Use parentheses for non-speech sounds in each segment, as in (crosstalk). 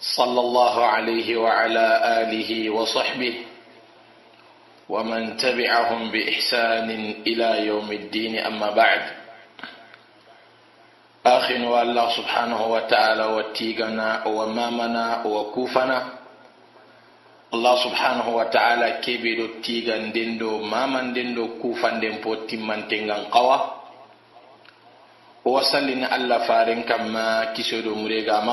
صلى الله عليه وعلى آله وصحبه ومن تبعهم بإحسان إلى يوم الدين. أما بعد اخن والله سبحانه وتعالى وتيغنا ومامنا وكوفنا. الله سبحانه وتعالى كبير تيغان دندو مامن دندو كوفان دين بوتيمان تنغان قوا. o wasallini allah faren kamma kisodo murega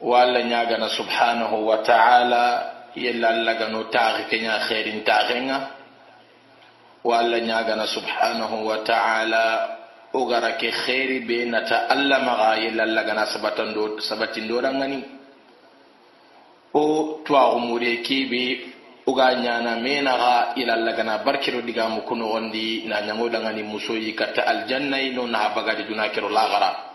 maga o allah ñagana subhanahu wa taala yella allah gano taxi keña xeerin taxenga o allah ñagana subhanahu wa taala o gara ke xeeri be nata allah maga yella allah gana sabatindorangani o twaxu mure kebe uga ñana menaxa ilalla gana barkero digamu kunoxondi na ñangodangani musoyi katta aljannayi no naxa bagadi duna kero laxara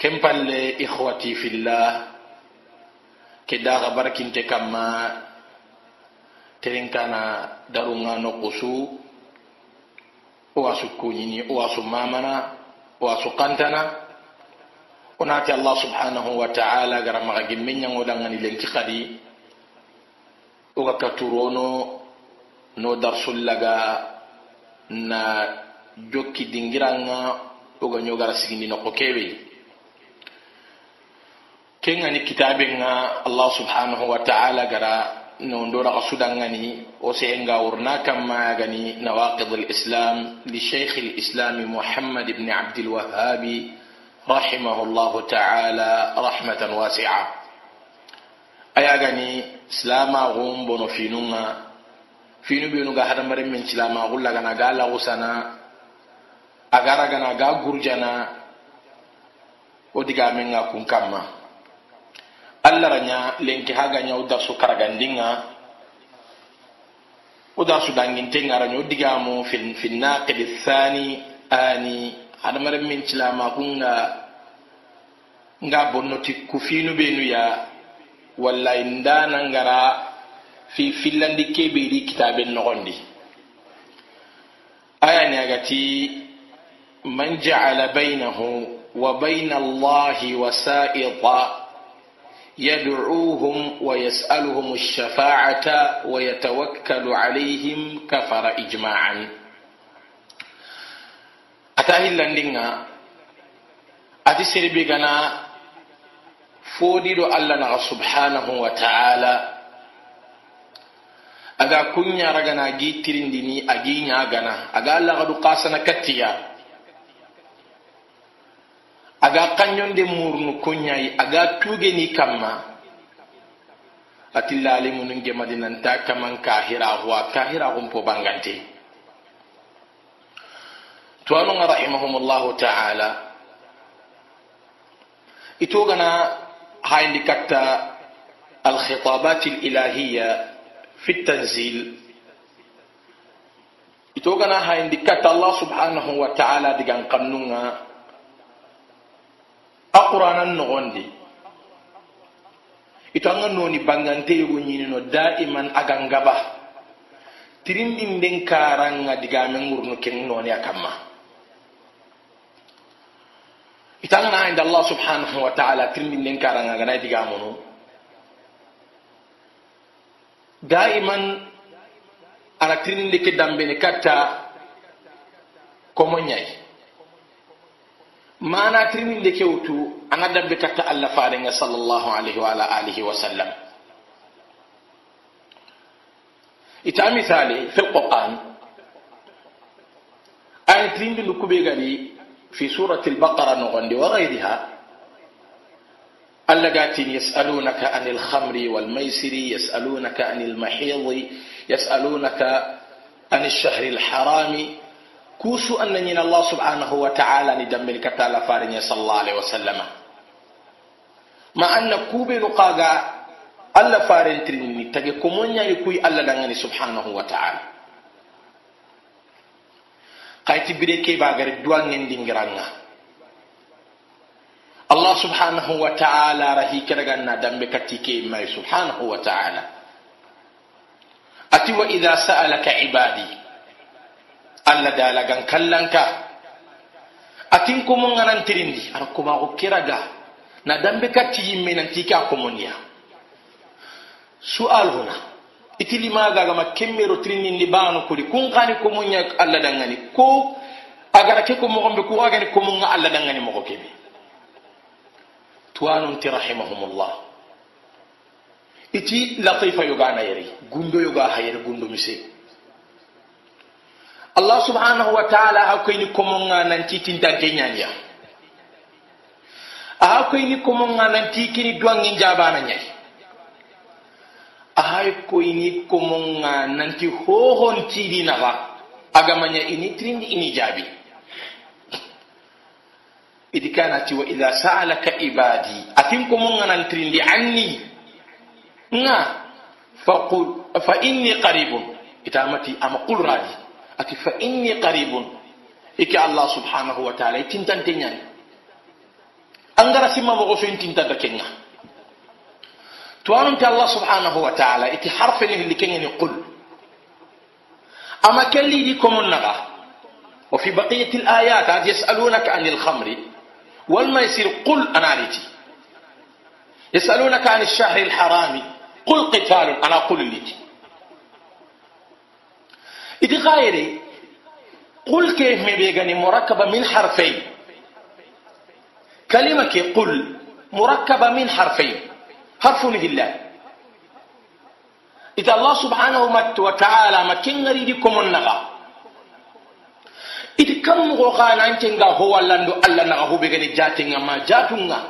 ken palle ixwati fillah. Ke daxa barkinte kamma. Terenkana darunga noqusu owasu kuñini owasu mamana owasu kantana. Onati allah subhanahu wa taala gara maxa gimme ñangodangani lenki kadi oga katurono no darsullaga na jokki dingiranga oga ñogara sigindi nokko keɓe كين غني كتابنا الله سبحانه وتعالى غرا نوندورا قصودان غني وسين غورنا كما غني نواقض الإسلام لشيخ الإسلام محمد بن عبد الوهاب رحمه الله تعالى رحمة واسعة أيا غني سلاما غوم بنو فينونا فينو بيونو غهر مرم من سلاما غولا غنا غالا غسانا أغارا غنا غا غرجانا ودقامنا كون كاما allah ranya lenki haga nya o darsu karagandinga. O darsu dangintenga ranya o diga mu fin fin naqid thani ani hadamaren min silama kunga nga bonnoti ku finu benu ya walla indanangara fi fillandi keɓeɗi kitaben nogondi. Ayani agati man jaala bainahu wa baina allahi wasaita يدعوهم ويسألهم الشفاعة ويتوكل عليهم كفر إجماعا. أتأهل لندنا أتي سربيقنا فودد ألنا سبحانه وتعالى. أذا كنا رغنا جيترين ديني أجينا أغنا أغالا غدو قاسنا كتيا. أغالا aga kanyonde murnu kunyayi aga tugeni kamma atillalimunun gemadinanta kaman kahirahuwa kahirahun po bangante tuwanunga rahimahumullahu ta'ala itogana هاي كتا الخطابات الإلهية في التنزيل itogana hayndi katta allah subhanahu wa ta'ala digan kannunga a qur'anan nogondi. Ito an ga noni bangante yogo ñinino daiman agan gaba tirindin den karanga digamen ngurnu ken noni a kamma ita an gana inda allah subhanahu wa taala tirindin den karanga gana digamunu daiman ana tirindin de ke dambene katta komo ñayi ما كريمين دي كيوتو أنا دم بتتألف علينا صلى الله عليه وعلى آله وسلم إتا مثالي في القرآن آية كريم دي لكبه في سورة البقرة نغندي وغيرها اللقات يسألونك عن الخمر والميسر يسألونك عن المحيض يسألونك عن الشهر الحرام كوسو أن الله سبحانه وتعالى ندمر كتال فارني صلى الله عليه وسلم kubenu kaga allah farentirindini tage komoñayi kuy allah dangani subhanahu wa taala kayti bire kebagari duwangendingiranga allah subhanahu wa taala rahi kedaganna dambe katti ke may subhanahu wa taala ati wa ida sa'alaka ibadi Allah alla dalagan kallanka. Tin kuma ganan tirindi ar kuma ko kiraga. Na dambe katti yimme nan tika komuniya su'al huna itili ma ga makemmero tirinindi banu kuli. Kun kani kumunya alla dangani. Ko agara ke ko mogombe ko agani kumunga alla dangani ko kebe. Tuwanun ti rahimahumullah. Iti latifa yoga na yeri gundo yuga hayere gundo mise. Allah subhanahu wa ta'ala hakoyni komonga nanti tintante ñaniya aha koyni komonga nanti kini duwangi jabana ñayi ahay koyni nanti hohontidi naxa agamanya ini trindi ini jaabi idi kanati wa ida saalaka ibadi. Atin komonga nantirindi anni. Nga. Fa inni qaribun. Itamati ama qul radi ati fa inni qaribun iki allah subhanahu wa ta'ala itintante ñani angara simma mogo so intintanta kenga توانت الله سبحانه وتعالى اتي حرف اللي كان يقول أما كلي لكم النغى وفي بقية الآيات هذه يسألونك عن الخمر. والميسر قل أنا لتي يسألونك عن الشهر الحرام. قل قتال أنا قل لتي إذا غيري. قل كيف بِيَغَنِي مركبة من حرفين. كلمة كي قل مركبة من حرفين. حرف لله إذا الله سبحانه وتعالى ما كن غريدكم النغا. إذا كم غوغان أنت نغا هو اللندو ألا نغا هو بغني جاتنغا ما جاتنغا.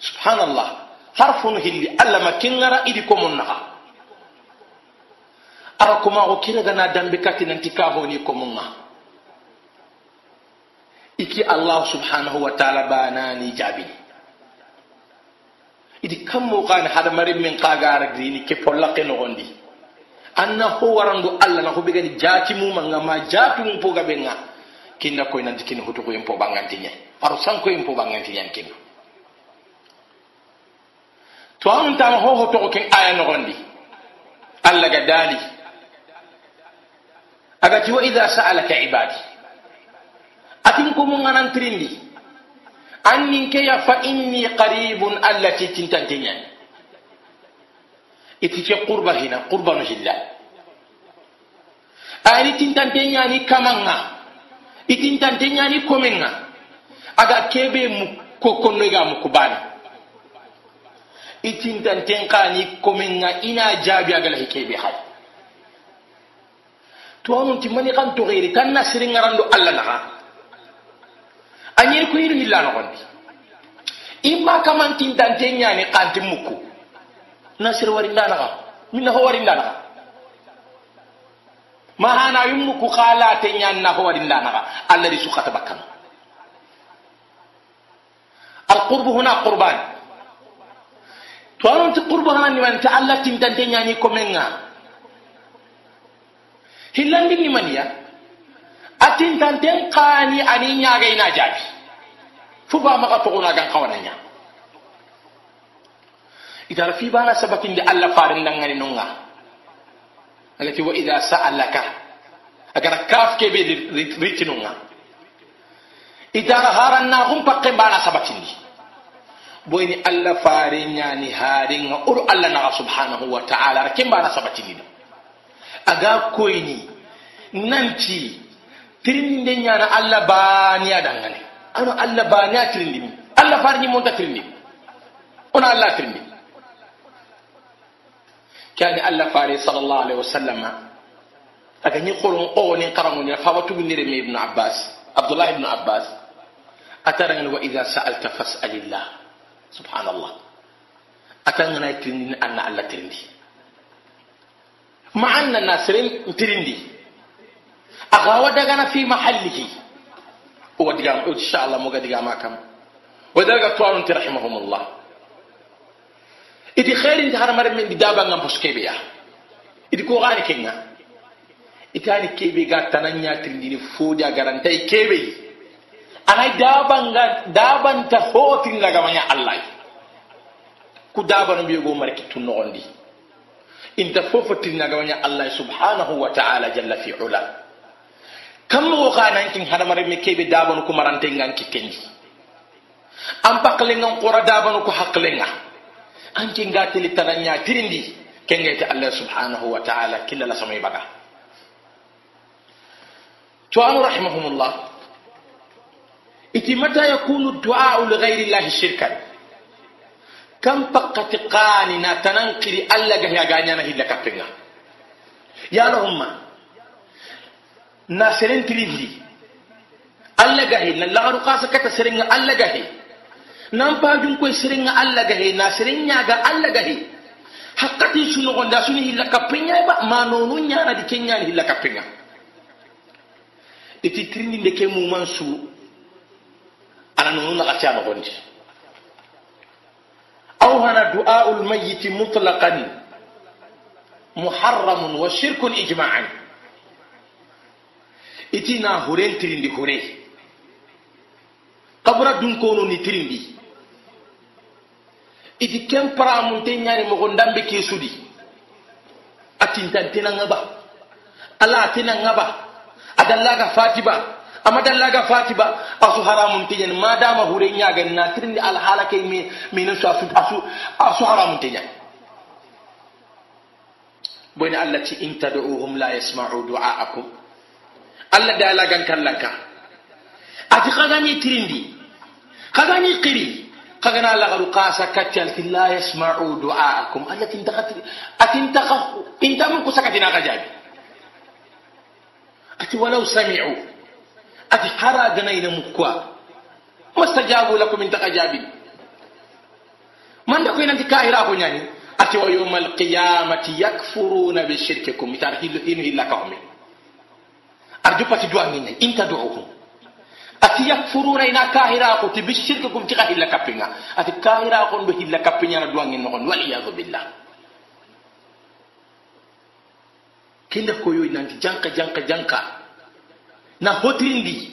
سبحان الله. حرف لله ألا ما كن غريدكم النغا. ara kumaxo kiragana dambe katinanti kahoni komunga. Iki allah subhanahu wa taala banani jaabini idi kammo xani hadamarin min xagaragrini ke pollake noxondi anna ho warandu allah na hoɓegani jaati mumanga ma jaatumum pogaɓenga kinna koy nanti kina hutukoyen po ɓangantiña aro sankoyen po ɓangantiñan kinna to anuntama ho hotoxo ken aya noxondi allah ga daali agati wa idha sa'alaka ibadi atin ko mun nganan trindi annin ke ya fa inni qaribun allati tintantenya iti ke qurba hina qurba no hilla ani tintantenya ni kamanga itintantenya ni komenga aga kebe mu kokonno ga mu kubani itintanten kani komenga ina jabi aga la kebe hay tuwanunti mani kanto xeeri tan na siringarando allah naxa. A ñeri ku yiru hilla noxondi. Imma kamantintante ñani xanti mukku. Na sir warinda naxa. Mina ho warinda naxa. Mahana yu mukku xa late ñani na ho warinda naxa. Allah di suxata bakkan alqurbu huna qurban tuwanunti qurbu hana nimante allah tintante ñani comenga hillandinni maniya atintanten kani ani ñaga ina jaabi. Fuba maga togunagan kawanaya itara fibana sabatinde allah farindangani nonga agati wa ida sa'alaka. Agara kaf keɓe ritinonga itara harannagum pakke mbana sabatindi boyni allah fare ñani harenga oɗo allah na ga subhanahu wa taala. Ara kembana sabatinida aga koyni nanti tirinde nyana Allah bani adangane ano Allah bani atirindi mi Allah farni monta tirindi ona Allah tirindi kani Allah fare sallallahu alaihi wasallam aga ni qurun o ni qaramu ni fa watu ni remi ibn Abbas Abdullah ibn Abbas atarang wa idha sa'alta fas'alillah subhanallah atangana tirindi anna Allah tirindi ma'anna nasirin tirindi aga wadagana fi mahallihi ودغام ان شاء الله موغا دغاما كام ودرجة توانون رحمهم الله إدي خير انت هرمر من دابا poskebiya idi ko gani kenga itani kebe ga tananya tindini fodi agaranta kebe anai dabanga dabanta hotin daga manya allah ku dabanu biyo go marki tunno ondi inta fofo tinnagawña allah subhanahu wa taala jalla fi ula kamma wo xanankin me kebe dabanu ko marante ngan kikkendi an paklengan qora dabanu ko hakle nga an ci ngati li tananya tirindi kengete allah subhanahu wa taala killala samay baga to an rahimahumullah. Iti mata yakunu li ghairi Allah shirkan kan pakati kani na kiri Allah ga yaganya na hilla kapinga. Ya rahma na serin kirilli Allah ga hilla la kata seringa Allah ga hilla nan pa jun koy serin Allah ga hilla na Allah ga hilla hakati sunu gonda sunu hilla kapinga ba ma nonu nya na dikenya hilla kapinga. Iti trini ndeke mu mansu ala nonu aw hana du'a al mayyit mutlaqan muharram wa shirkun ijma'an iti na huren trindi hure kabura dun kono ni trindi iti ken paramunte ñani mogo ndambe ke sudi atintantina ŋaba ala atina ŋaba adallaga fatiba ama dallaga fatiba asu haramunte ñani madama hure ñagani na tirindi alhala ke mine su asu asu asu haramunte ñani boyne allah ti in tad'uhum la yasma'u du'aakum allah dalagan kallanka ati kagani tirindi kagani qiri kagana lagaru qasa kattialti la yasmau du'aakum allati intakat atintaka intamun kusakatina ka jaabi ati walau sami'u ati hara ganayna mukkuwa mastajabu lakum intaka jaabi manda koynanti kahira ko nyani. Ati wa yawmal qiyamati yakfuruna bi bishirkikum itar hino hilla kahome ar juppati duwanginna inta duukum ati yakfuruna ina kaira ko ti bi shirkikum ti hilla kapinga. Ati kaira ko do hilla kapinga na duwa kappiñana duwangin wal waliyadu billah kinda koyoy nanti janka janka janka. na hotirindi.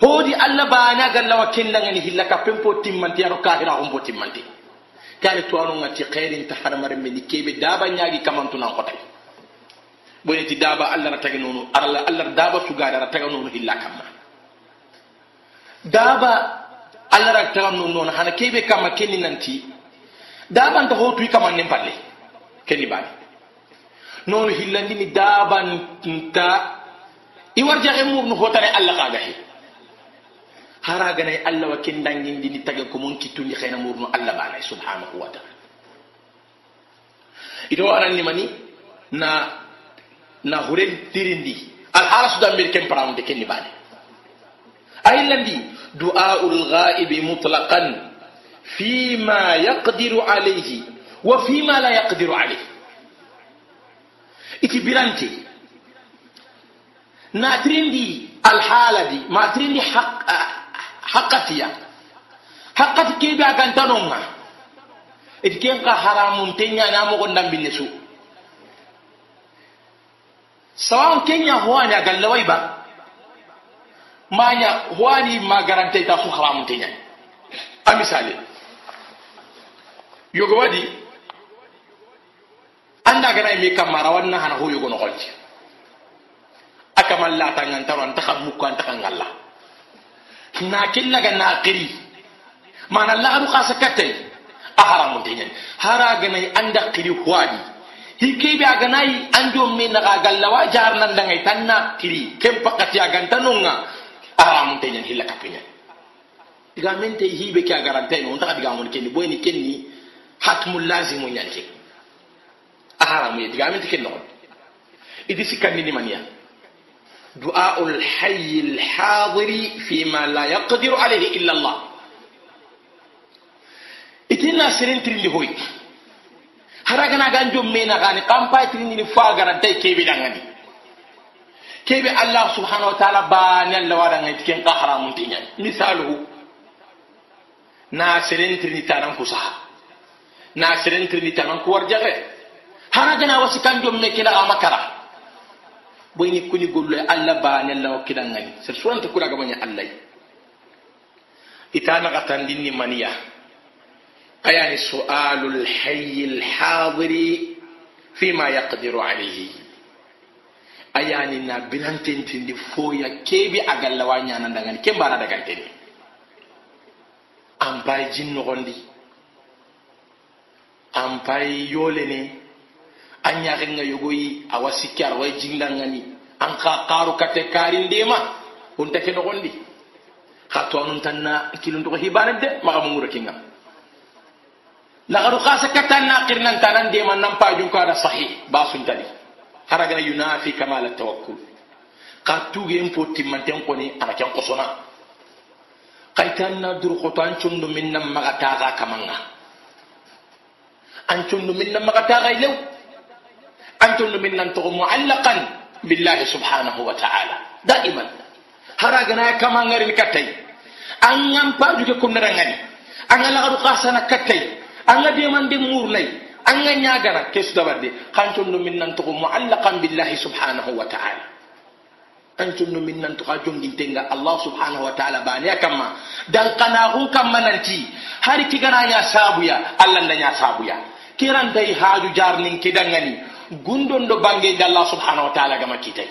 Hoodi allah baanagallawa kellangani hilla ka penpo timmanti ano kahira hombo timmanti. Kare tuwanongati herinta hadamaremme ni keɓe daaba ñaagi kamantunan hotay boneti daaba allah na taga noonu arala allah daaba sugaade ara taga noonu hilla kamma. Daaba allah ra taga noon noon hana keɓe kamma kenni nanti. Daabanta hotuy kamannen palle kenni baani noonu hillandini daabanta daban ta iwarja e murnu hotare allah kaga he hara ganay allah wa kendangin dini taga ko mon kitundi khayna murnu allah bana subhanahu wa ta'ala ito anan ni mani na na huren tirindi al harasu dambir kem paramde kenni bani أيلندي دعاء الغائب مطلقا فيما يقدر عليه وفيما لا يقدر عليه إتي بلانتي ناتريندي natirindi alhaaladi matirindi haqqatiya haqqati kebe agantanonga iti ken ka haramunte ñana mogon dambinne su sawan kenya howani a gallaway ba maña howani ma garanteyta su haramunte ñani a misali yogo wadi anda ganayi me kammara wanna hana ho yogo noxolti holti aka malla ta ngan taro anta kam mukko anta kan Allah na killa ga na qiri mana Allah ru khasa katte a haramun tenya hara gana anda qiri wadi hike bi aga nayi anjo me na ga gallawa jar nan dangai tanna kiri kem pakati aga tanunga aramun te nyen hilla kapinya diga mente hibe kya garante no ndaka diga mon kenni boyni kenni hatmul lazimu nyan ke aharamu ye diga mente kenno idi sikandi ni maniya دعاء الحي الحاضر فيما لا يقدر عليه إلا الله. إتنا سرين ترين هوي. هرقنا غانجو مينا غاني. قام باي ترين فاغنا داي كيبي دانغاني. كيبي الله سبحانه وتعالى باني الله وارانا يتكين قهرا منتين مثاله. ناسرين ترين تانان كسها ناسرين ترين تانان كوار جغر هرقنا وسي كانجو مينا كنا غامكرا. boyni kuni gollu alla baane alla wakkidangani sir suranta kuragamaña allay ita nagatandinni maniya. Ayani sualu lhayi lhadiri fima yaqdiru alayhi. Ayani na birantentindi foya keɓe agallawa ñanandangani ke mbana daganteni an pay jinnogondi an pay yolene. an yaxenga yogoyi awa sikki arawa jillangani an xa xaaru kate kaarindema onta ke noxondi xa toanun tan na de maxa mungura kinga. Laxaru xasa katan xirnantanan dema nan pajun kada sahi ba yunafi kamala tawakkul. Xa tugen po timmanten qoni ana ken qosona xaytan durxoto an condu min nan maxa kamanga. An condu min nan maxa lew أنتم لمن mu'allaqan billahi subhanahu wa ta'ala. Daiman. Haragana ya kama ngari katay angam pa juga ke kunna rangani an ala garu qasana kattai de man de mur lay anga nyagara muallaqan billahi subhanahu wa ta'ala. Antum min nan to hajum gintenga allah subhanahu wa ta'ala bani kama dan kana hu kama nanti. Hari tigana ya sabuya allah dan sabuya kiran dai haju jarnin kidangani. Gundon do bangeje allah subhanahu wa taala gama kitay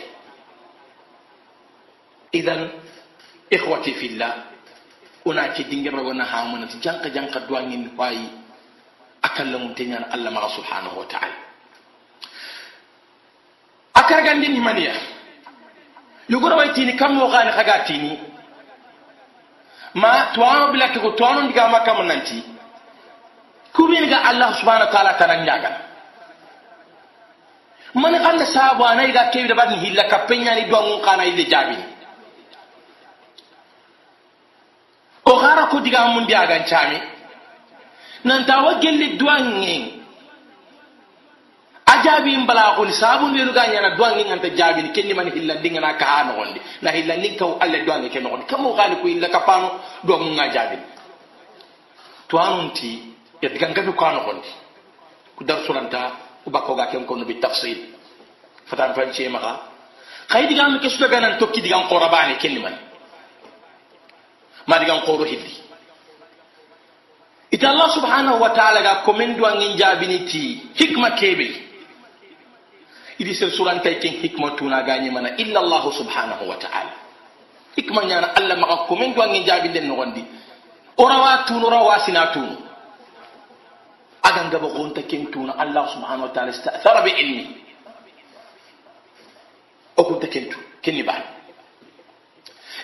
idan ikhwati fillah una ke dingirragona hamunati janka janka duwangin wayi akalla mun tenyana Allah ma subhanahu wa ta'ala akar gandi ni maniya yugura way tini kam mo gani khaga tini ma tuwano bila ko tuwano diga makka mun nanti kubin ga Allah subhanahu wa ta'ala tanan nyaga man kanda sabu anai ga kewi da badni hilla kapenya ni duwangun kana ille jabini o gara ko diga mun dia chami. Nanta wa gelli duwange ajabi mbala ko sabu ni lu ganya duwange nganta jabi ni. Kenni man hilla dinga na ka hano gonde na hilla ni kaw alle duwange ken gonde kamo gani ko illa kapano do mun nga jabi to anunti ya diganga ko kano gonde ku suranta وبقوا قاكم كونوا بالتفصيل. فتعرف أن شيء مغا؟ خي دي قام كسو دقان أن توكي دقان قرباني كلمة ما دقان قورو هلي إذا الله سبحانه وتعالى قام كومن دوان إن جابني تي حكمة كيبي. إذا سلسورة تيكين حكمة تونا غاني منا إلا الله سبحانه وتعالى. حكمة يعني ألا مغا كومن دوان إن جابني دي نغندي. أروا تون أروا سنا تون أجن جبقون تكنتون الله سبحانه وتعالى استأثر بإني أكون تكنتو كني بعد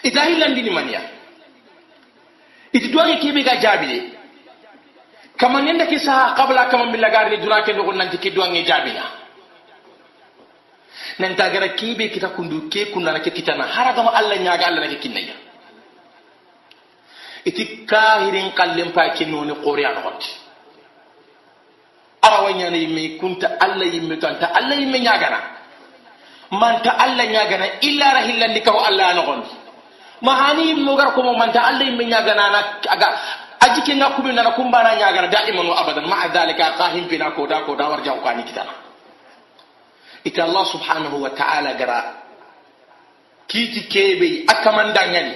إذا هلا ديني منيا إتدواني كيبي جابلي كما نندك سها قبل كما من لغار ندرا كنغون نانتي كدواني جابنا ننتاغرا كيبي كتا كندو كي كنا نكي كتانا حرقما الله نياغا الله نكي كنيا إتي كاهرين قلن باكي نوني قوريا نغطي arawanyana yimme kunta alla yimme tanta alla yimme nyagana. Manta alla nyagana illa hillandi kaho alla nogondi mahani yimmo gara komo manta alla yimme na aga a jikinga kuɓinana kumbana ñagana daiman wa abadan. Maa dalika ka himpina koda koda war jaw kani kitana ita allah subhanahu wa taala gara kiiti kebe a kamandañani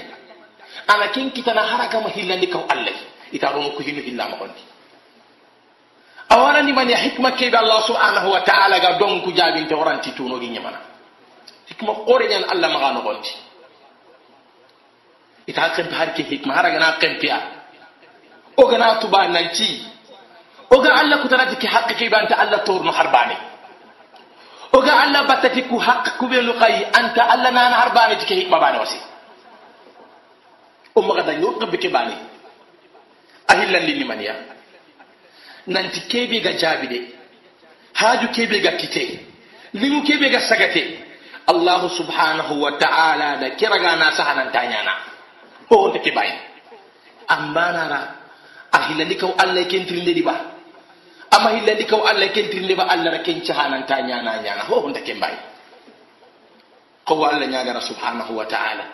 ana ken kitana haraka hillandi kaho alla ita ɗono ko hinu illa ma gondi awana ni man ya hikma kebe allah subhanahu wa ta'ala ga don ku jabinte waranti tuno gi nyamana hikma qore nyan allah ma gano gondi ita kan har ke hikma haraga na kan piya ogana tuba nanti oga alla kutanati ki haqqi ki banta alla torno harbani oga alla batati ku haqq ku be lu khay anta alla nana harbani tike hikma bani wasi o maga danyo qabbi ke bani ahillan lini maniya nanti kebe ga jabide. Haju kebe ga kite limu kebe ga sagate. Allah subhanahu wa ta'ala da kiraga na sahanan tanyana. O wonte ke bayi. Ambanara a hillandi kaw allah kentirinde ɓa ama hillandi kaw allah kentirinde ɓa allah ra ken cahananta ñana ñana ho honta ke mbayi kowo allah ñagara subhanahu wa taala.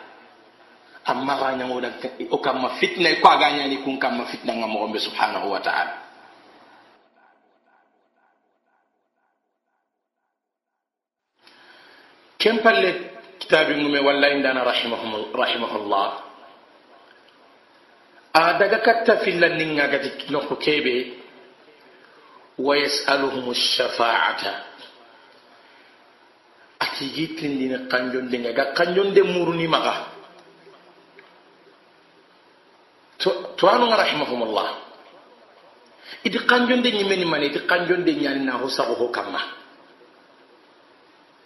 Amma ga nyangoda o kamma fitna ko aga nyani kun kamma fitna ngam mo subhanahu wa ta'ala. Kem palle kitabi ngume walla indana rahimahullah a daga katta fillan ninga gati nokko kebe wa yas'aluhum ash-shafa'ata atigi tindini kanjonde nga ga kanjonde muruni maga to anu rahimahumullah idi kanjonde ñimeni mani idi kanjonde ñani na ho sago ho kamma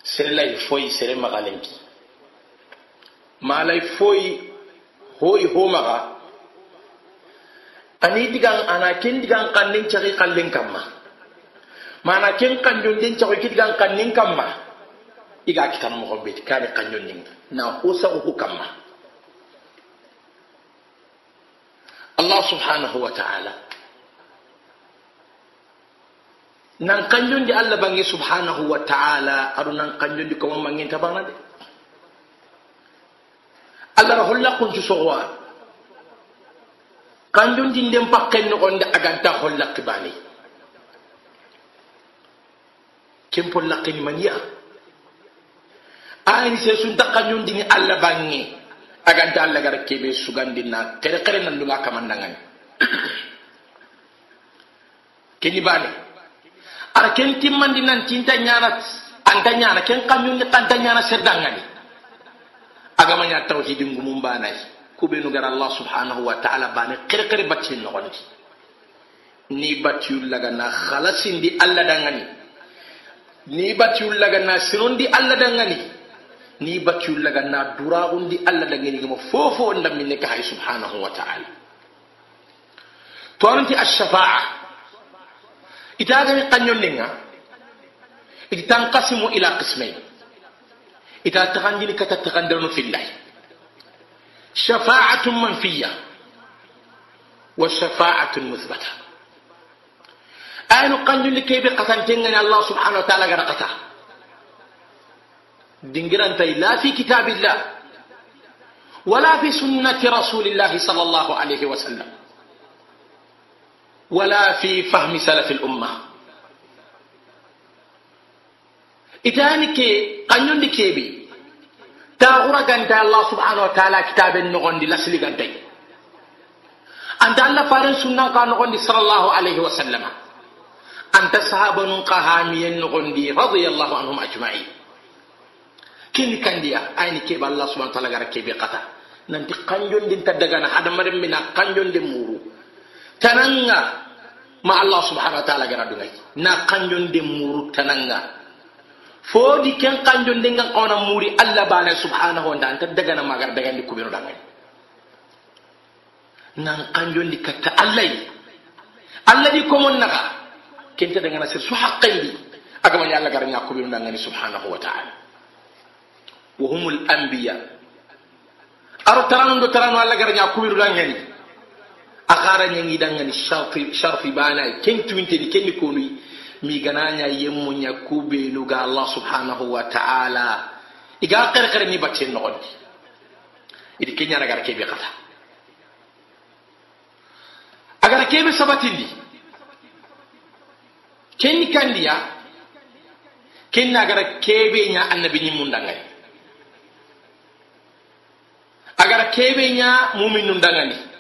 sere lay foyi sere magalenki malay foyi hoyi ho maga ani digan ana ken digan kannen cagi kallen kamma. Mana ken kanjonden cago ki digan kannen kamma. Iga kitan mogon beti kani kanjonden na ho sago ho kamma. Allah subhanahu wa ta'ala. Nan kanjon di allah bangi subhanahu wa ta'ala aɗu nan kanjon di koma manginta bana de allah ra holla kuncu sogowa kanjon di nden pakken nogonde aganta hollakki bani. Kempol lakkini maniya ayini se sunta dini allah bangi aganta allah gara kebe sugandinna kere kere nandunga kamandangani (coughs) keni bane ara ken timmandi nan tinta ñana anta ñana ken kañundi kanta ñana serdangani agamaña tawhidi ngumum banayi kubenu gara allah subhanahu wa ta'ala bane kere kere battin nogondi ni battiyullaga na halasindi allah dangani ni. Battiyullaga na sirondi allah dangani ni. Laga na duragundi allah dangenigimo fofo minne ka hay subhanahu wa taala. To ananti alshafaa إتاغم قنيون لنا إذا تنقسم إلى قسمين. إذا تغني لك تتغندرن في الله. شفاعة منفية والشفاعة المثبتة أين قنج لكي بقتن تنين الله سبحانه وتعالى قرقتا دنجر أنت لا في كتاب الله ولا في سنة رسول الله صلى الله عليه وسلم. ولا في فهم سلف الأمة. إتاني كي قنون دي كيبي تاغورا غانتا الله سبحانه وتعالى كتاب النغن دي لسلي غانتي أنت الله فارن سنة كان نغن دي صلى الله عليه وسلم. أنت صحابة قهامي النغن دي رضي الله عنهم أجمعين. kini kandiya ayni kebe allah subhanahu wa ta'ala gara kebe kata nanti kanjon din tadagana hadamaren mina kanjon din muru tananga ma allah subhanahu wa taala gara dungay na kanjonde muru tananga. Fodi ken kanjonde ngan ona muri allah bana subhanahu wa taala dagana magar dagandi kubino dangay nan kanjondi katta allahy allah ɗi komon naga kenta dagana sir su haqqaydi agamaña allah gara ñakubino dangani subhanahu wa taala. Wa humul anbiya. Aro taranundo taranu allah gara ñakubino dangani akara nyangi dangan sharfi sharfi bana ken tuinte di ken konui. Mi gananya yemmu nyakube no ga Allah subhanahu wa ta'ala. Iga qarqar ni batin no idi kenya ragar kebe kata. Agar kebe sabatindi. Ken kandiya ken agar kebe nya annabi ni agar kebe nya mu'minun dangani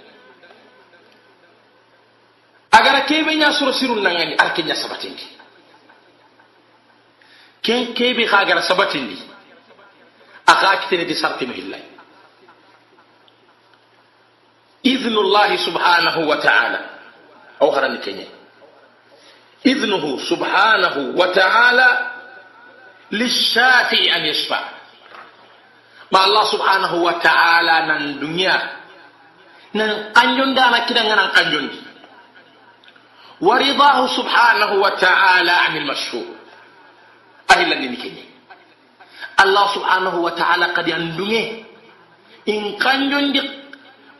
agara kebe nya suro sirun dangani arke nya sabatindi ken kebe ka agara sabatindi aka kitene di sarti mahillai إذن الله سبحانه وتعالى أو هرني كنيا إذنه سبحانه وتعالى للشافع أن يشفع ma allah subhanahu wa ta'ala nan dunya nan wa subhanahu wa ta'ala anil mashhur ahilla ورضاه سبحانه وتعالى عن المشروع أهلا لنكني الله سبحانه وتعالى قد يندمي إن كان يندق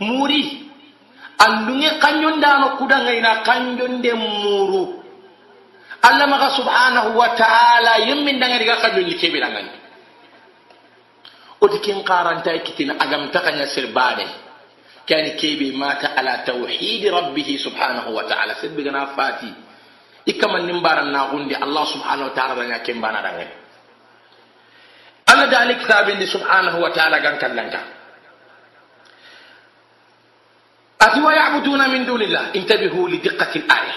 موري. أندمي كان يندانو كودا غينا كان يندم مورو. الله مغا سبحانه وتعالى يمن دانا ريغا كان يندكي بلا غاني ودكين قارن تاكتين أغم تقنى سربادي كان كيبي مات على توحيد ربه سبحانه وتعالى. سيد فاتي. إكما النمبار الناغون دي الله سبحانه وتعالى رنيا كم بانا أنا داني كتاب دي سبحانه وتعالى غن كان أتوا يعبدون من دون الله. انتبهوا لدقة الآية.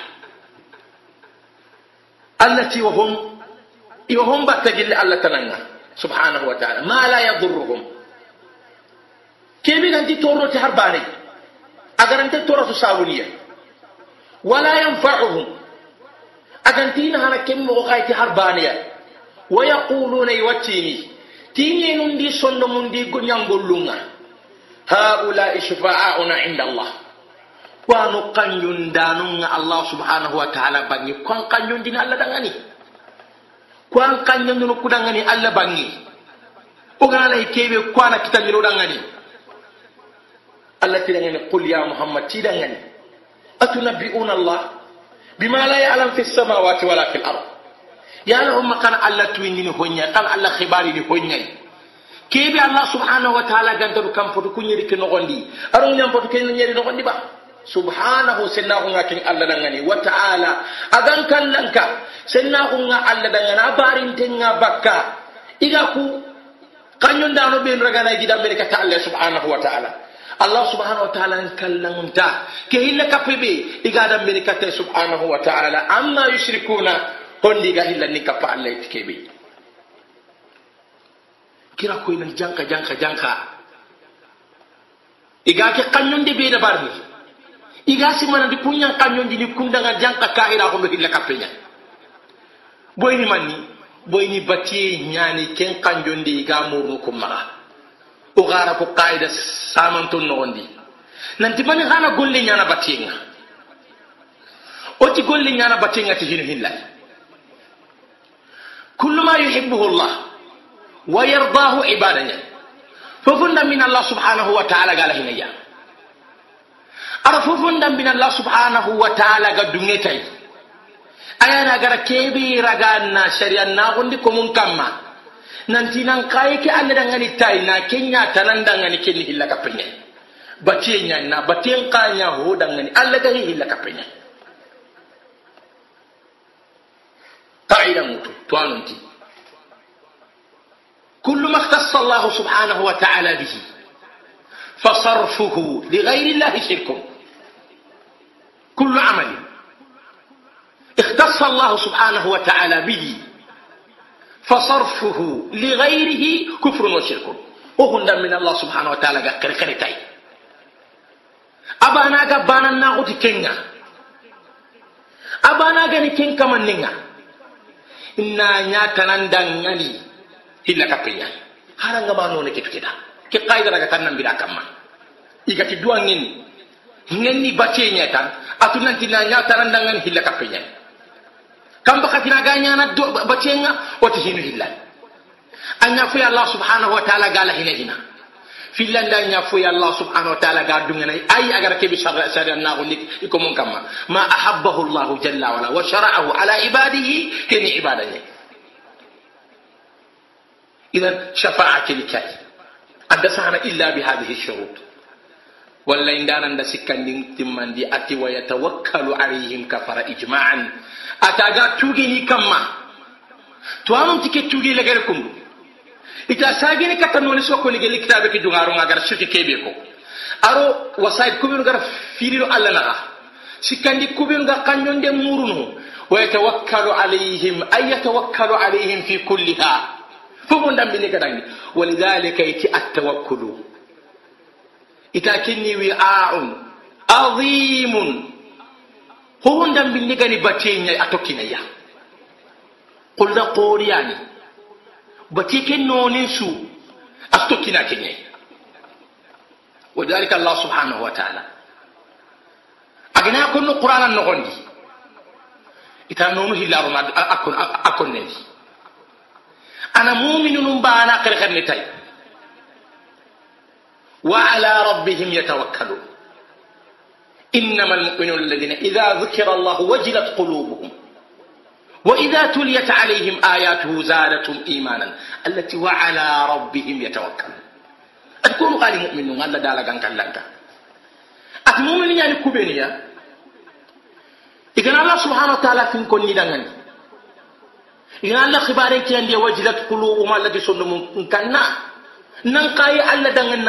التي وهم وهم بتجل الله تنانا سبحانه وتعالى. ما لا يضرهم. Kebe ganti toro ti harbane agarante toro to sawuniya wala yanfa'uhum. Agantina hana kemmo kayti harbaniya wa yaquluna yuwatini tini nundi sondo mundi gonyangollunga haula shufa'auna inda Allah kwanu kanyun danunga Allah subhanahu wa ta'ala bangi. Kwan kanyun din Allah dangani. Kwan kanyun dinu kudangani Allah bangi. Ogana kebe kwana kitangiro dangani الله تلغني قل يا محمد تلغني أتنبئون الله بما لا يعلم في السماوات ولا في الأرض يا لهم كان الله تويني هونيا قال الله خباري هونيا كيبي الله سبحانه وتعالى غندو كم فتو كنيري كنغوندي أرون يام فتو كنيري نغوندي با سبحانه سناه ngakin Allah dangani. Wa ta'ala agan kallanka sennahu nga Allah dangana barin tenga bakka. Iga ku kanyun dano ben ragana gida mereka ta Allah subhanahu wa ta'ala. allah subhanahu wa taala n kallangunta ke hilla bi, jika mbeni kate subhanahu wa taala. Amma yushrikuna hondiga hillanni kappa allah eti keɓe kira koynan janka janka janka iga ke kañonde da dabarni iga simanandi kuñan kañondi ni kundaga janka kahira ko hilla kappe ña boyni manni boyni batiye ñaani ken kañonde iga murnu kummaga o gara ko qaida samanton nogondi nanti mani hana golle ñana battenga oti golle ñana battenga ti hino hillay kullu ma yuhibbuhu llah wa yardahu ibada ñan fofunda min allah subhanahu wa taala gala hinaya ara fofunda min allah subhanahu wa taala ga dungetay ayana gara keɓe raga na sharia nagondi komun kamma nanti nan kaye ke ande dangani tay na kenya tanan dangani kenni hilla kapenya batie nya na batien kanya ho dangani alla ga hilla kapenya qaida mutu to anunti كل ما اختص الله سبحانه وتعالى به فصرفه لغير الله شرك كل عمل اختص الله سبحانه وتعالى به فصرفه لغيره كفر وشرك وهن من الله سبحانه وتعالى قال كرتاي أبانا قبانا ناغوت كنغا أبانا غني كن كمان نغا إنا نياتنا ندنغني إلا كبيا هارنغا ما نوني كتكدا كي قايدة لغا تنن بلا كما إيغا تدوان نيني نيني باتي نياتان أتو نانتي نياتنا ندنغني إلا كم بخاتنا غانيا انا باتينا وتجينا هلا ان يفوي الله سبحانه وتعالى قال هنا هنا في لاندا يفوي الله سبحانه وتعالى قال اي اگر كي بشر سر النار لك يكون كما ما احبه الله جل وعلا وشرعه على عباده كني عباده اذا شفاعه لك ادسانا الا بهذه الشروط walla indanan da sikkandin timmandi ati wa yatawakkalu alayhim kafara ijma'an ataga tugini kamma to amam tike tugi legere kumbu ita sagini kata noni soko ni geli kitabe ki dungaro ngagar shirki kebe ko aro wasaid kubin gar filiro alla naga sikkandi kubin ga kanyonde murunu wa yatawakkalu alayhim ay yatawakkalu alayhim fi kulliha fubu ndambini kadangi kinni wi'a'un azimun ho ndambindi gani bateñay a tokkinaya qulda qoriyani bate ke nonin su a tokkina keñay wadalika allah subhanahu wa taala agana konno qur'ana nogondi ita nonu hillarona a konnendi ana muminunum mbana kere xerne tay وعلى ربهم يتوكلون. إنما المؤمنون الذين إذا ذكر الله وجلت قلوبهم وإذا تليت عليهم آياته زادتهم إيمانا التي وعلى ربهم يتوكلون. أتكون قال مؤمنون الله دالا كان كلانك أتمؤمن يعني كوبينيا إذن الله سبحانه وتعالى في كون ندان إذن الله خبارين كيان دي وجدت قلوبهم التي سنهم كنا nan kayi Allah dangan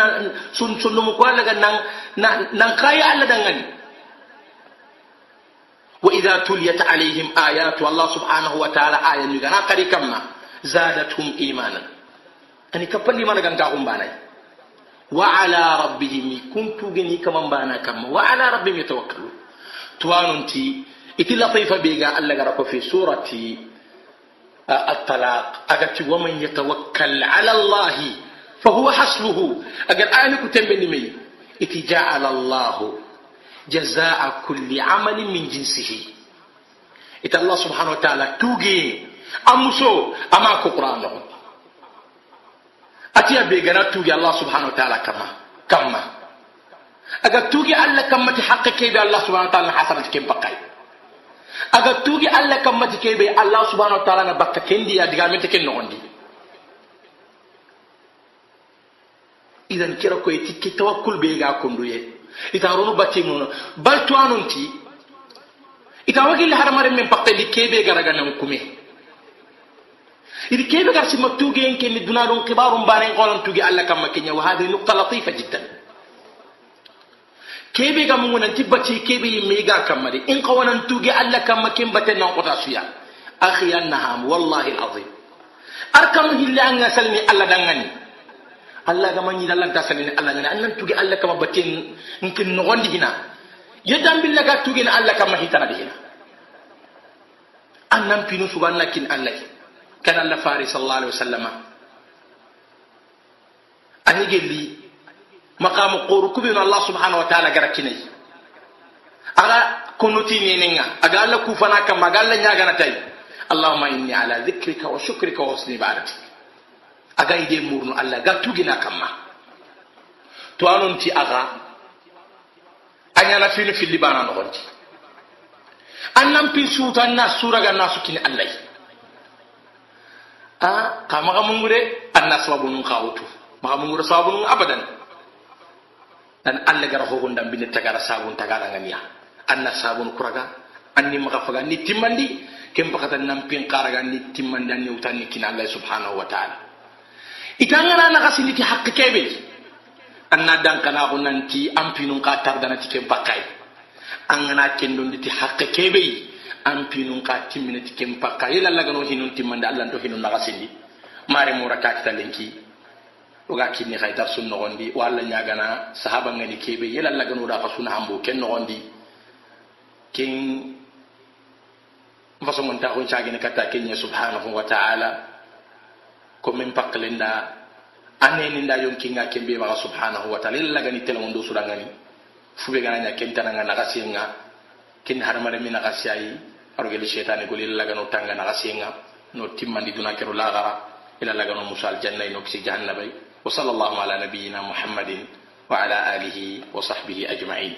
sun sun mu kwala ga nan nan kayi Allah dangan وإذا تليت عليهم آيات الله سبحانه وتعالى آية نغنا قري كما زادتهم إيمانا أني كبل ما نغن كاهم بانا وعلى ربهم كنت غني كما بانا كما وعلى ربهم يتوكلون تواننتي إتي لطيفة بيغا الله غرق في سورة الطلاق أغتي ومن يتوكل على الله فهو حسبه. أقل آية كتنبني مي إتي جعل الله جزاء كل عمل من جنسه. إذا الله سبحانه وتعالى توجي. أمسو. أما قرآن لهم. أتيا بيغنا توجي الله سبحانه وتعالى كما. كما. أجا توجي الله كما تحقق الله سبحانه وتعالى حسنة كم بقاي أجا توجي الله كما تكيبي الله سبحانه وتعالى نبكا كندي يا دعامي تكن نوندي إذا كيرا كوي تكي توكل بيغا كندويه ita ronu batti mun bal to anunti ita wagil haramare men pakke di kebe garaga nan kume idi kebe gar si maktuge en ken duna don kibarum baren qolan tugi alla kam makenya wa hadhihi nuqta latifa jiddan kebe ga mun nan tibati kebe mi ga kamari in qawanan tugi alla kam makin baten nan qota suya akhi annaham wallahi alazim arkam hilla an yasalni alla dangani allah ga manyi dalan ta salini allah ngana annan tugi allah kama batin nkin no gondi hina yedam billa ga tugi na allah kama hitana dihina annan pinu subanna kin allah kan allah fari sallallahu alaihi wasallama ani gelli maqam quru kubina allah subhanahu wa ta'ala gara kinai aga kunuti ne nenga aga allah kufana kama aga allah nyaga na tay allahumma inni ala dhikrika wa shukrika wa husni ibadatik aga ide murnu allah ga tugina kamma to anon ti aga anyana fini filli bana no gonti annam pin suta na sura ga nasu kini allah a kama ga mungure anna sababu nun khawtu maka mungure sababu nun abadan dan allah gara ho gondam bin tagara sabun tagara ngania anna sabun kuraga anni maka faga ni timmandi kem pakata nam pin qaraga ni timmandi anni utani kina allah subhanahu wa ta'ala itangana nagasini ti haqqi keɓe anna dankanaxu nanti anpinun ka tardanati ke bakkay angana kendondi ti haqqi keɓey anpinun ka timminati ken bakka yela lagano hinun timmande do hinun nagasindi mare mura kakita lenki. Oga kinni xay dar sun noxondi wo alla ñagana sahaba ngani keɓe yela no xa suna hambo ken noxondi ken façongontaxun cagene katta kenya subhanahu wa taala. Ko min pakkalenda aneni nda yonkinga kembe maga subhanahu wa ta'ala illa gani tela mondo surangani fube gana nya kentana nga nagasinga kin harmare min nagasiyai arogeli shaytani goli illa gano tanga nagasinga no timmandi duna kero lagara ila lagano musal janna no kisi jahannabai wa sallallahu ala nabiyyina muhammadin wa ala alihi wa sahbihi ajma'in